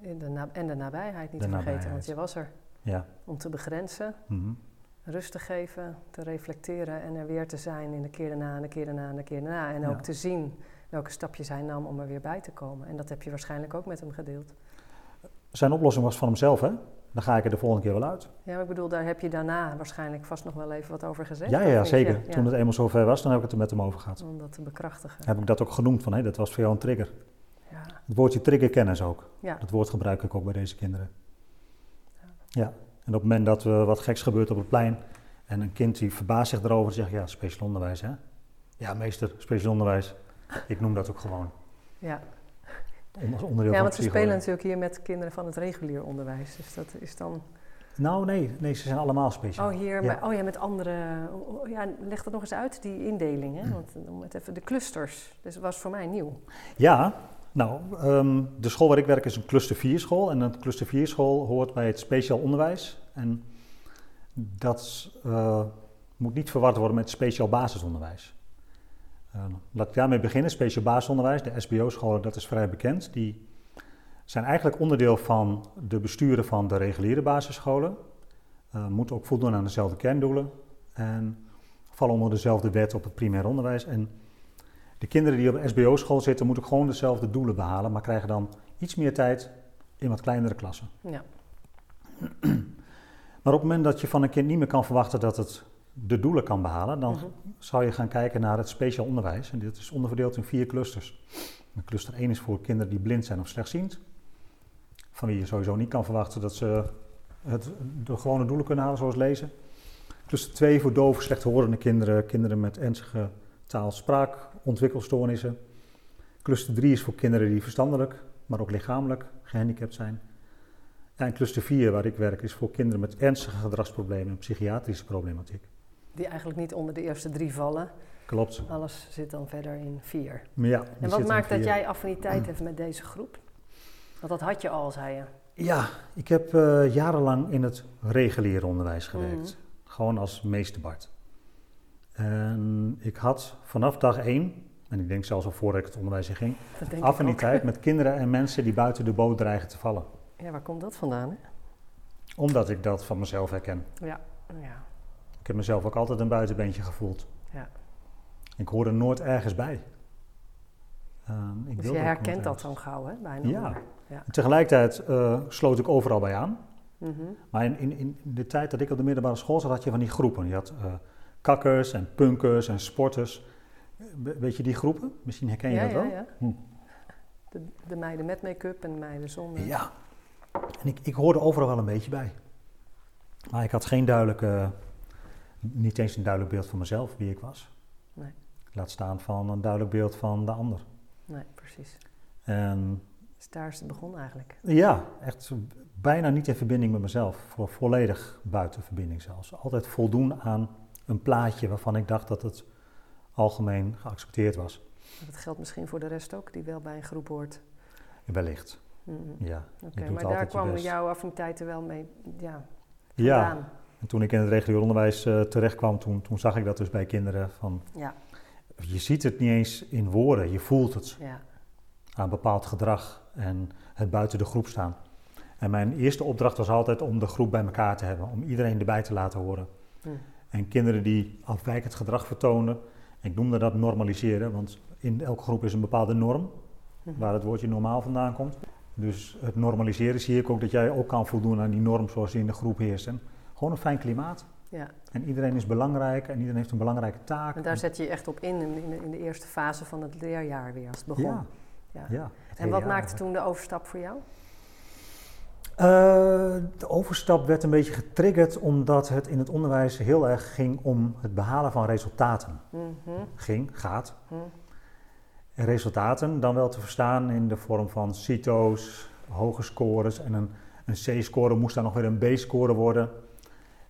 In de na- en de nabijheid niet De te vergeten, want je was er. Ja. Om te begrenzen, mhm. rust te geven, te reflecteren en er weer te zijn in de keer daarna en de keer daarna en de keer daarna. En Ja. ook te zien welke stapjes hij nam om er weer bij te komen. En dat heb je waarschijnlijk ook met hem gedeeld. Zijn oplossing was van hemzelf, hè? Dan ga ik er de volgende keer wel uit. Ja, maar ik bedoel, daar heb je daarna waarschijnlijk vast nog wel even wat over gezegd. Ja, ja, ja zeker. Ja, ja. Toen het eenmaal zover was, dan heb ik het er met hem over gehad. Om dat te bekrachtigen. Heb ik dat ook genoemd van, hé, dat was voor jou een trigger. Ja, Het woordje trigger kennen ze ook. ja. Dat woord gebruik ik ook bij deze kinderen. Ja. En op het moment dat er wat geks gebeurt op het plein en een kind die verbaast zich erover, zegt ja, speciaal onderwijs hè. Ja, meester, speciaal onderwijs. Ik noem dat ook gewoon. ja. Onderdeel ja van want we spelen natuurlijk hier met kinderen van het regulier onderwijs. Dus dat is dan... Nou, nee, nee, ze zijn allemaal speciaal. Oh, hier, Ja. maar, oh ja, met andere... ja, leg dat nog eens uit, die indeling. Hè? Want om het even, de clusters. Dus dat was voor mij nieuw. Ja, nou, ehm, de school waar ik werk is een cluster 4 school. En een cluster 4 school hoort bij het speciaal onderwijs. En dat eh, moet niet verward worden met speciaal basisonderwijs. Uh, laat ik daarmee beginnen. Speciaal basisonderwijs, de SBO-scholen, dat is vrij bekend. Die zijn eigenlijk onderdeel van de besturen van de reguliere basisscholen. Uh, moeten ook voldoen aan dezelfde kerndoelen. En vallen onder dezelfde wet op het primair onderwijs. En de kinderen die op de SBO-school zitten, moeten gewoon dezelfde doelen behalen, maar krijgen dan iets meer tijd in wat kleinere klassen. Ja. Maar op het moment dat je van een kind niet meer kan verwachten dat het de doelen kan behalen, dan mhm. zou je gaan kijken naar het speciaal onderwijs. En dit is onderverdeeld in vier clusters. cluster 1 is voor kinderen die blind zijn of slechtziend. Van wie je sowieso niet kan verwachten dat ze het, de gewone doelen kunnen halen, zoals lezen. Cluster 2 voor dove, slechthorende kinderen, kinderen met ernstige taal-spraakontwikkelstoornissen. Cluster 3 is voor kinderen die verstandelijk, maar ook lichamelijk gehandicapt zijn. En cluster 4, waar ik werk, is voor kinderen met ernstige gedragsproblemen en psychiatrische problematiek. Die eigenlijk niet onder de eerste drie vallen. Klopt. Alles zit dan verder in vier. Ja, en wat maakt dat jij affiniteit hebt met deze groep? Want dat had je al, zei je. Ja, ik heb uh, jarenlang in het reguliere onderwijs gewerkt. Mhm. Gewoon als meester Bart. En ik had vanaf dag één, en ik denk zelfs al voordat ik het onderwijs in ging, affiniteit met kinderen en mensen die buiten de boot dreigen te vallen. Ja, waar komt dat vandaan? Hè? Omdat ik dat van mezelf herken. Ja, ja. Ik heb mezelf ook altijd een buitenbeentje gevoeld. Ja. Ik hoor er nooit ergens bij. Uh, ik dus je herkent dat dan gauw, hè? Bijna ja. ja. Tegelijkertijd uh, sloot ik overal bij aan. Mm -hmm. Maar in, in, in, de tijd dat ik op de middelbare school zat, had je van die groepen. Je had uh, kakkers en punkers en sporters. Weet je die groepen? Misschien herken je ja, dat wel? Ja, ja. Hm. De, de meiden met make-up en de meiden zonder. Ja, en ik, ik hoorde overal wel een beetje bij. Maar ik had geen duidelijke, niet eens een duidelijk beeld van mezelf, wie ik was. Nee. Laat staan van een duidelijk beeld van de ander. Nee, precies. En, dus daar is het begonnen eigenlijk? Ja, echt bijna niet in verbinding met mezelf. Voor volledig buiten verbinding zelfs. Altijd voldoen aan een plaatje waarvan ik dacht dat het algemeen geaccepteerd was. Dat geldt misschien voor de rest ook, die wel bij een groep hoort. Wellicht. Mm Ja. Oké, maar daar kwamen jouw affiniteiten wel mee ja, Ja, en toen ik in het regulier onderwijs uh, terecht kwam, toen, toen zag ik dat dus bij kinderen van... Ja. Je ziet het niet eens in woorden, je voelt het. Ja. Aan bepaald gedrag en het buiten de groep staan. En mijn eerste opdracht was altijd om de groep bij elkaar te hebben, om iedereen erbij te laten horen. Mm. En kinderen die afwijkend gedrag vertoonden, ik noemde dat normaliseren, want in elke groep is een bepaalde norm, mhm. waar het woordje normaal vandaan komt. Dus het normaliseren zie ik ook dat jij ook kan voldoen aan die norm zoals die in de groep heerst. En gewoon een fijn klimaat. Ja. En iedereen is belangrijk en iedereen heeft een belangrijke taak. En daar zet je je echt op in, in de, in de, eerste fase van het leerjaar weer, als het begon. Ja. ja. ja en wat maakte toen de overstap voor jou? Uh, de overstap werd een beetje getriggerd omdat het in het onderwijs heel erg ging om het behalen van resultaten. Mm Ging, gaat. Mm resultaten dan wel te verstaan in de vorm van CITO's, hoge scores en een, een C-score moest dan nog weer een B-score worden.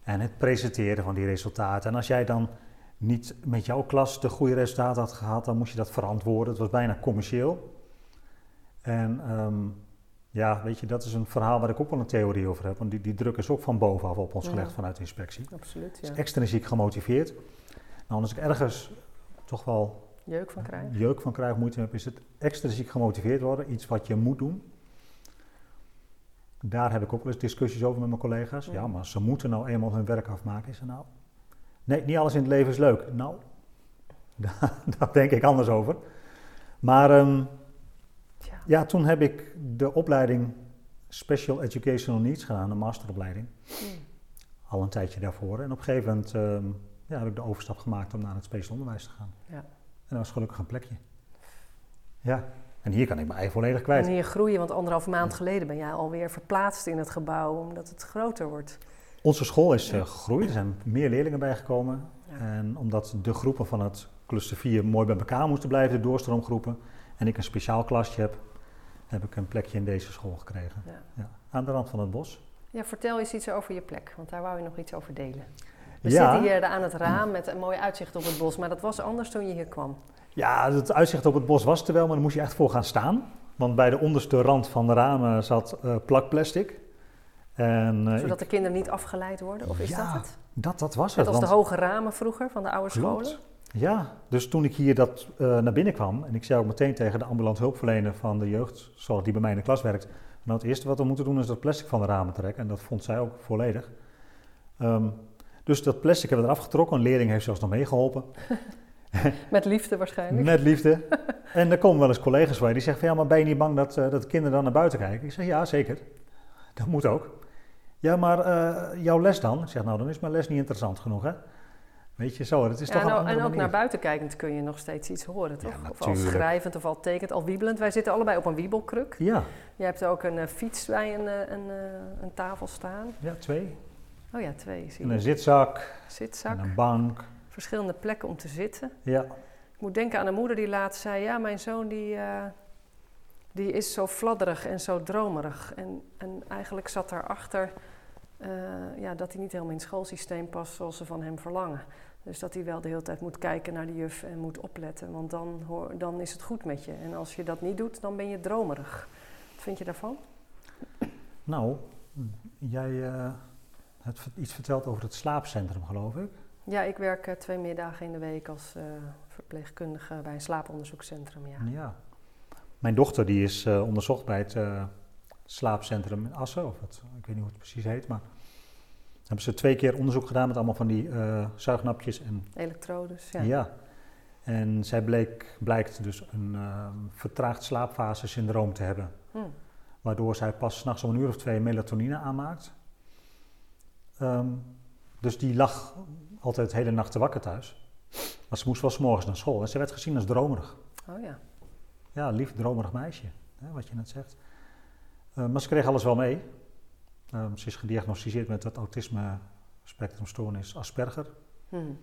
En het presenteren van die resultaten. En als jij dan niet met jouw klas de goede resultaten had gehad, dan moest je dat verantwoorden. Het was bijna commercieel. En ehm, ja, weet je, dat is een verhaal waar ik ook wel een theorie over heb. Want die, die druk is ook van bovenaf op ons gelegd vanuit de inspectie. Absoluut, ja. Is extrinsiek gemotiveerd. Nou, als ik ergens toch wel jeuk van krijg, jeuk van krijg moeite heb, is het extrinsiek gemotiveerd worden, iets wat je moet doen. Daar heb ik ook wel eens discussies over met mijn collega's. Ja, maar ze moeten nou eenmaal hun werk afmaken. Is er nou? Nee, niet alles in het leven is leuk. Nou, daar, denk ik anders over. Maar um, ja. ja. toen heb ik de opleiding Special Educational Needs gedaan, een masteropleiding. Hmm. Al een tijdje daarvoor. En op een gegeven moment um, ja, heb ik de overstap gemaakt om naar het speciaal onderwijs te gaan. Ja. En dat was gelukkig een plekje. Ja, en hier kan ik me eigen volledig kwijt. En hier groeien, want anderhalf maand geleden ben jij alweer verplaatst in het gebouw, omdat het groter wordt. Onze school is uh, gegroeid, er zijn meer leerlingen bijgekomen. En omdat de groepen van het cluster 4 mooi bij elkaar moesten blijven, de doorstroomgroepen, en ik een speciaal klasje heb, heb ik een plekje in deze school gekregen. Ja. Ja, aan de rand van het bos. Ja, vertel eens iets over je plek, want daar wou je nog iets over delen. We zitten hier aan het raam met een mooi uitzicht op het bos, maar dat was anders toen je hier kwam. Ja, het uitzicht op het bos was er wel, maar daar moest je echt voor gaan staan. Want bij de onderste rand van de ramen zat uh, plakplastic. En, uh, Zodat de kinderen niet afgeleid worden, of is ja, dat het? Dat, dat was het. Dat was de hoge ramen vroeger van de oude scholen? Ja, dus toen ik hier dat, uh, naar binnen kwam en ik zei ook meteen tegen de ambulant hulpverlener van de jeugdzorg die bij mij in de klas werkt, nou het eerste wat we moeten doen is dat plastic van de ramen trekken en dat vond zij ook volledig. Um, dus dat plastic hebben we eraf getrokken, een leerling heeft zelfs nog meegeholpen. Met liefde waarschijnlijk. Met liefde. En er komen wel eens collega's bij die zeggen van ja, maar ben je niet bang dat, uh, dat kinderen dan naar buiten kijken? Ik zeg ja, zeker. Dat moet ook. Ja, maar uh, jouw les dan? Ik zeg nou, dan is mijn les niet interessant genoeg hè. Weet je, zo, het is ja, toch nou, een En ook naar buiten kijkend kun je nog steeds iets horen, toch? Ja, of al schrijvend of al tekend, al wiebelend. Wij zitten allebei op een wiebelkruk. Ja. Je hebt ook een uh, fiets bij een, een, een, tafel staan. Ja, twee. Oh ja, twee. Zie en een zitzak. Zitzak. En een bank. Verschillende plekken om te zitten. Ja. Ik moet denken aan een moeder die laatst zei... Ja, mijn zoon die, die is zo fladderig en zo dromerig. En, en eigenlijk zat daarachter... ja, dat hij niet helemaal in het schoolsysteem past zoals ze van hem verlangen. Dus dat hij wel de hele tijd moet kijken naar de juf en moet opletten. Want dan, hoor, dan is het goed met je. En als je dat niet doet, dan ben je dromerig. Wat vind je daarvan? Nou, jij uh, hebt iets verteld over het slaapcentrum, geloof ik. Ja, ik werk uh, twee middagen in de week als uh, verpleegkundige bij een slaaponderzoekscentrum. Ja. ja. Mijn dochter die is onderzocht bij het slaapcentrum in Assen. Of het, ik weet niet hoe het precies heet, maar hebben ze twee keer onderzoek gedaan met allemaal van die uh, zuignapjes en... Elektrodes, ja. Ja. En zij bleek, blijkt dus een uh, vertraagd slaapfase syndroom te hebben. Hmm. Waardoor zij pas s'nachts om een uur of twee melatonine aanmaakt. Um, dus die lag altijd de hele nacht te wakker thuis. Maar ze moest wel s morgens naar school. En ze werd gezien als dromerig. Oh ja. Ja, lief dromerig meisje, hè, wat je net zegt. Uh, maar ze kreeg alles wel mee. Um, ze is gediagnosticeerd met het autisme spectrumstoornis Asperger. Hmm.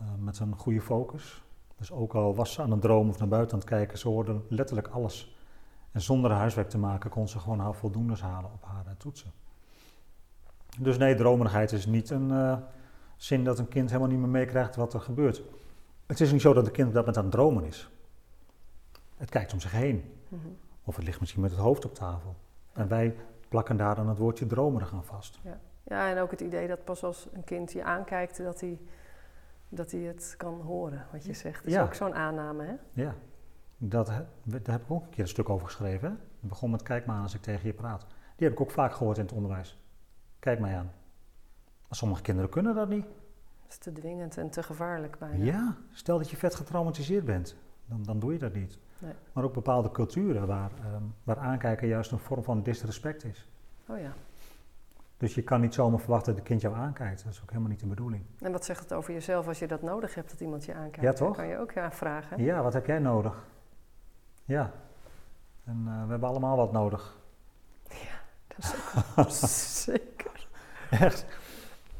Uh, met een goede focus. Dus ook al was ze aan het dromen of naar buiten aan het kijken, ze hoorde letterlijk alles. En zonder huiswerk te maken kon ze gewoon haar voldoendes halen op haar toetsen. Dus nee, dromerigheid is niet een uh, zin dat een kind helemaal niet meer meekrijgt wat er gebeurt. Het is niet zo dat een kind op dat moment aan het dromen is. Het kijkt om zich heen. Mm -hmm. Of het ligt misschien met het hoofd op tafel. En wij plakken daar dan het woordje dromerig aan vast. Ja. ja, en ook het idee dat pas als een kind je aankijkt, dat hij, dat hij het kan horen, wat je zegt. Dat is Ja. ook zo'n aanname, hè? Ja, dat, daar heb ik ook een keer een stuk over geschreven. Hè? Het begon met kijk maar aan als ik tegen je praat. Die heb ik ook vaak gehoord in het onderwijs. Kijk mij aan. Maar sommige kinderen kunnen dat niet. Dat is te dwingend en te gevaarlijk bijna. Ja, stel dat je vet getraumatiseerd bent, dan, dan doe je dat niet. Nee. Maar ook bepaalde culturen waar, ehm, waar aankijken juist een vorm van disrespect is. Oh ja. Dus je kan niet zomaar verwachten dat het kind jou aankijkt. Dat is ook helemaal niet de bedoeling. En wat zegt het over jezelf als je dat nodig hebt, dat iemand je aankijkt? Ja, toch? Dan kan je ook ja, vragen. Ja, wat heb jij nodig? Ja. En eh, we hebben allemaal wat nodig. Dat is ook zeker. Echt.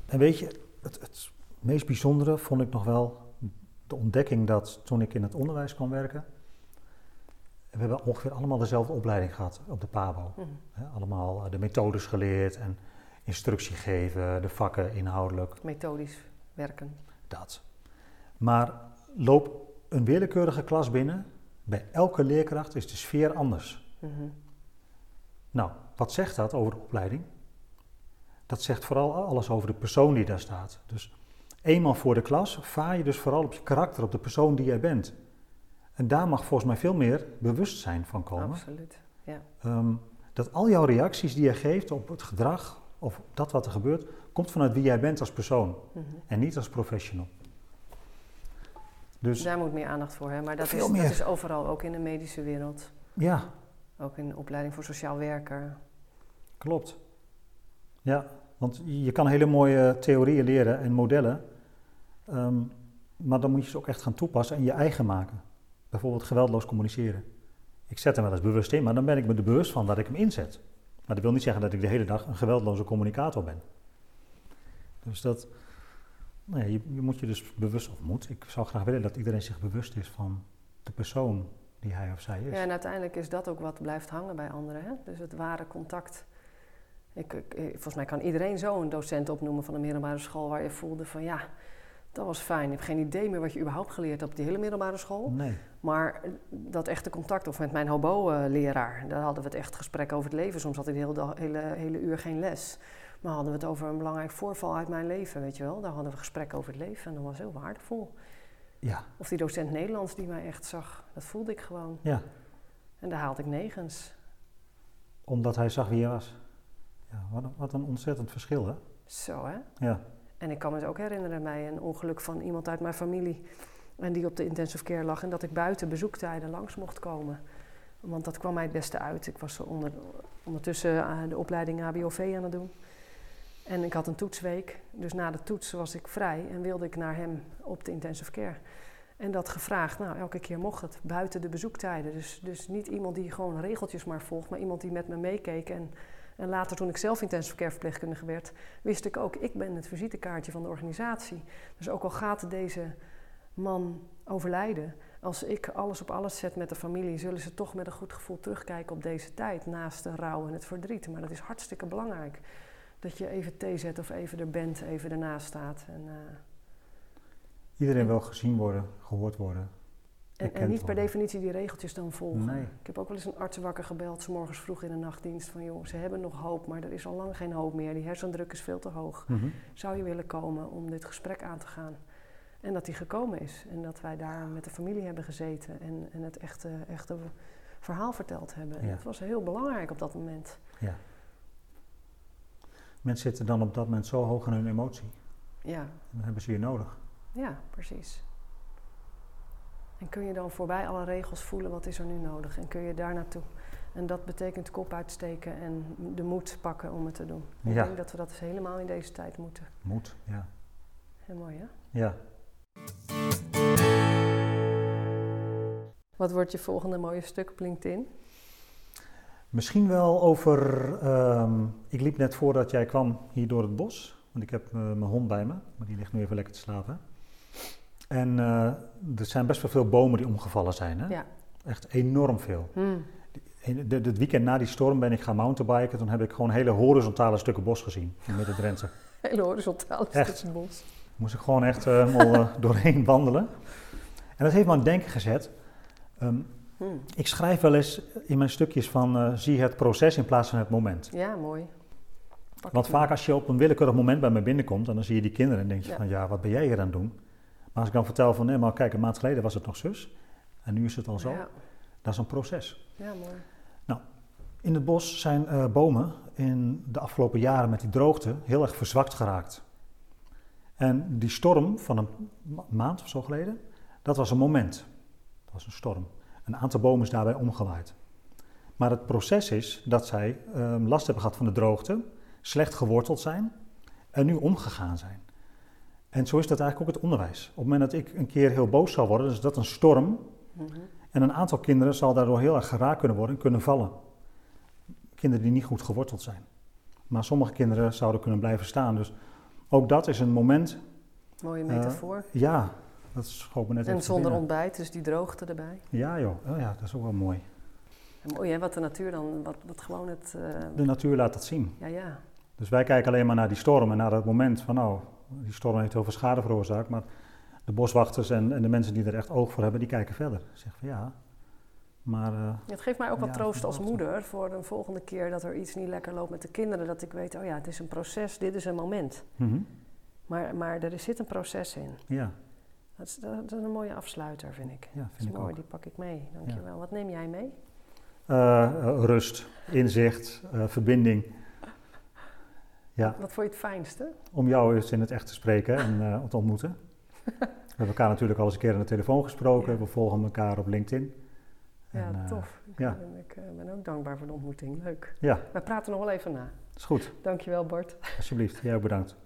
En weet je, het, het meest bijzondere vond ik nog wel de ontdekking dat toen ik in het onderwijs kwam werken, we hebben ongeveer allemaal dezelfde opleiding gehad op de PABO. Mhm. Allemaal eh, de methodes geleerd en instructie geven, de vakken inhoudelijk, Methodisch werken. dat. Maar loop een willekeurige klas binnen, bij elke leerkracht is de sfeer anders. Mhm. Nou, wat zegt dat over de opleiding? Dat zegt vooral alles over de persoon die daar staat. Dus eenmaal voor de klas vaar je dus vooral op je karakter, op de persoon die jij bent. En daar mag volgens mij veel meer bewustzijn van komen. Absoluut. Ja. Ehm, dat al jouw reacties die je geeft op het gedrag of dat wat er gebeurt, komt vanuit wie jij bent als persoon Mhm. en niet als professional. Dus Daar moet meer aandacht voor, hè? maar dat is, dat is overal, ook in de medische wereld. ja, Ook in de opleiding voor sociaal werker. klopt. Ja, want je kan hele mooie theorieën leren en modellen, ehm, maar dan moet je ze ook echt gaan toepassen en je eigen maken. Bijvoorbeeld geweldloos communiceren. Ik zet hem wel eens bewust in, maar dan ben ik me er bewust van dat ik hem inzet. Maar dat wil niet zeggen dat ik de hele dag een geweldloze communicator ben. Dus dat, nee, je, je moet je dus bewust, of moet, ik zou graag willen dat iedereen zich bewust is van de persoon die hij of zij is. Ja, en uiteindelijk is dat ook wat blijft hangen bij anderen. Hè? Dus het ware contact. Ik, ik- eh, volgens mij kan iedereen zo een docent opnoemen van een middelbare school waar je voelde van ja, dat was fijn. Je hebt geen idee meer wat je überhaupt geleerd hebt op die hele middelbare school. Nee, Maar dat echte contact, of met mijn hobo-leraar, daar hadden we het echt gesprek over het leven. Soms had ik de hele, dag- hele, hele uur geen les. Maar hadden we het over een belangrijk voorval uit mijn leven, weet je wel. Daar hadden we gesprek over het leven en dat was heel waardevol. Ja. Of die docent Nederlands die mij echt zag. Dat voelde ik gewoon. Ja. En daar haalde ik negens. Omdat hij zag wie je was. Ja, wat, een- wat een ontzettend verschil, hè? Zo hè. Ja. En ik kan me dus ook herinneren bij een ongeluk van iemand uit mijn familie. En die op de intensive care lag. En dat ik buiten bezoektijden langs mocht komen. Want dat kwam mij het beste uit. Ik was onder, ondertussen eh, de opleiding HBOV aan het doen. En ik had een toetsweek. Dus na de toets was ik vrij en wilde ik naar hem op de intensive care. En dat gevraagd, nou elke keer mocht het, buiten de bezoektijden. Dus, dus niet iemand die gewoon regeltjes maar volgt, maar iemand die met me meekeek. En, en later toen ik zelf intensive care verpleegkundige werd, wist ik ook, ik ben het visitekaartje van de organisatie. Dus ook al gaat deze man overlijden, als ik alles op alles zet met de familie, zullen ze toch met een goed gevoel terugkijken op deze tijd, naast de rouw en het verdriet. Maar dat is hartstikke belangrijk. Dat je even thee zet of even er bent, even ernaast staat. En, eh, Iedereen wil gezien worden, gehoord worden. En, en niet per definitie die regeltjes dan volgen. Nee. Ik heb ook wel eens een arts wakker gebeld, s morgens vroeg in de nachtdienst, van joh, ze hebben nog hoop, maar er is al lang geen hoop meer. Die hersendruk is veel te hoog. Mhm. Zou je willen komen om dit gesprek aan te gaan? En dat hij gekomen is en dat wij daar met de familie hebben gezeten en, en het echte, echte verhaal verteld hebben. En Ja. dat was heel belangrijk op dat moment. Ja. Mensen zitten dan op dat moment zo hoog in hun emotie. Ja, Dan hebben ze je nodig. ja, precies. En kun je dan voorbij alle regels voelen wat is er nu nodig en kun je daar naartoe. En dat betekent kop uitsteken en de moed pakken om het te doen. Ik denk dat we dat dus helemaal in deze tijd moeten. Moet, ja. Heel mooi hè? Ja. Wat wordt je volgende mooie stuk op LinkedIn? Misschien wel over. ehm, ik liep net voordat jij kwam hier door het bos. Want ik heb eh, mijn hond bij me, maar die ligt nu even lekker te slapen. En eh, er zijn best wel veel bomen die omgevallen zijn. Hè? Ja. Echt enorm veel. Hmm. Het weekend na die storm ben ik gaan mountainbiken. Toen heb ik gewoon hele horizontale stukken bos gezien in Midden-Drenthe. Hele horizontale stukjes bos. Moest ik gewoon echt eh, helemaal eh, doorheen wandelen. En dat heeft me aan het denken gezet. Ehm, Hmm. ik schrijf wel eens in mijn stukjes van eh, zie het proces in plaats van het moment. Ja, mooi. Pak Want vaak als je op een willekeurig moment bij me binnenkomt en dan zie je die kinderen en denk je Ja. van ja, wat ben jij hier aan het doen? Maar als ik dan vertel van nee, maar kijk, een maand geleden was het nog zus en nu is het al zo. Ja, Dat is een proces. ja, mooi. In het bos zijn eh, bomen in de afgelopen jaren met die droogte heel erg verzwakt geraakt. En die storm van een ma- maand of zo geleden, dat was een moment. Dat was een storm. Een aantal bomen is daarbij omgewaaid. Maar het proces is dat zij ehm, last hebben gehad van de droogte, slecht geworteld zijn en nu omgegaan zijn. En zo is dat eigenlijk ook het onderwijs. Op het moment dat ik een keer heel boos zal worden, is dat een storm. Mhm. En een aantal kinderen zal daardoor heel erg geraakt kunnen worden en kunnen vallen. Kinderen die niet goed geworteld zijn. Maar sommige kinderen zouden kunnen blijven staan. Dus ook dat is een moment, Mooie Eh, metafoor. ja, dat schoot me net en zonder binnen. ontbijt, dus die droogte erbij. Ja joh, oh, ja, dat is ook wel mooi. En mooi hè, wat de natuur dan, wat, wat gewoon het... eh, De natuur laat dat zien. ja, ja. Dus wij kijken alleen maar naar die storm en naar dat moment van nou, die storm heeft heel veel schade veroorzaakt. Maar de boswachters en, en de mensen die er echt oog voor hebben, die kijken verder. Zeggen van ja, maar eh, Het geeft mij ook wat Ja, troost als moeder voor de volgende keer dat er iets niet lekker loopt met de kinderen. Dat ik weet, oh ja, het is een proces, dit is een moment. mhm, Maar, maar er zit een proces in. ja, Dat is, dat is een mooie afsluiter, vind ik. ja, Dat vind is ik mooi, ook. die pak ik mee. Dankjewel. Wat neem jij mee? Eh, eh, rust, inzicht, verbinding. Ja, Wat vond je het fijnste? om jou eens in het echt te spreken en eh, te ontmoeten. We hebben elkaar natuurlijk al eens een keer aan de telefoon gesproken. Ja. We volgen elkaar op LinkedIn. Ja, En, eh, tof. Ik, ja. ben, ik eh, ben ook dankbaar voor de ontmoeting. Leuk. Ja, We praten nog wel even na. is goed. Dankjewel, Bart. Alsjeblieft. Jij ook bedankt.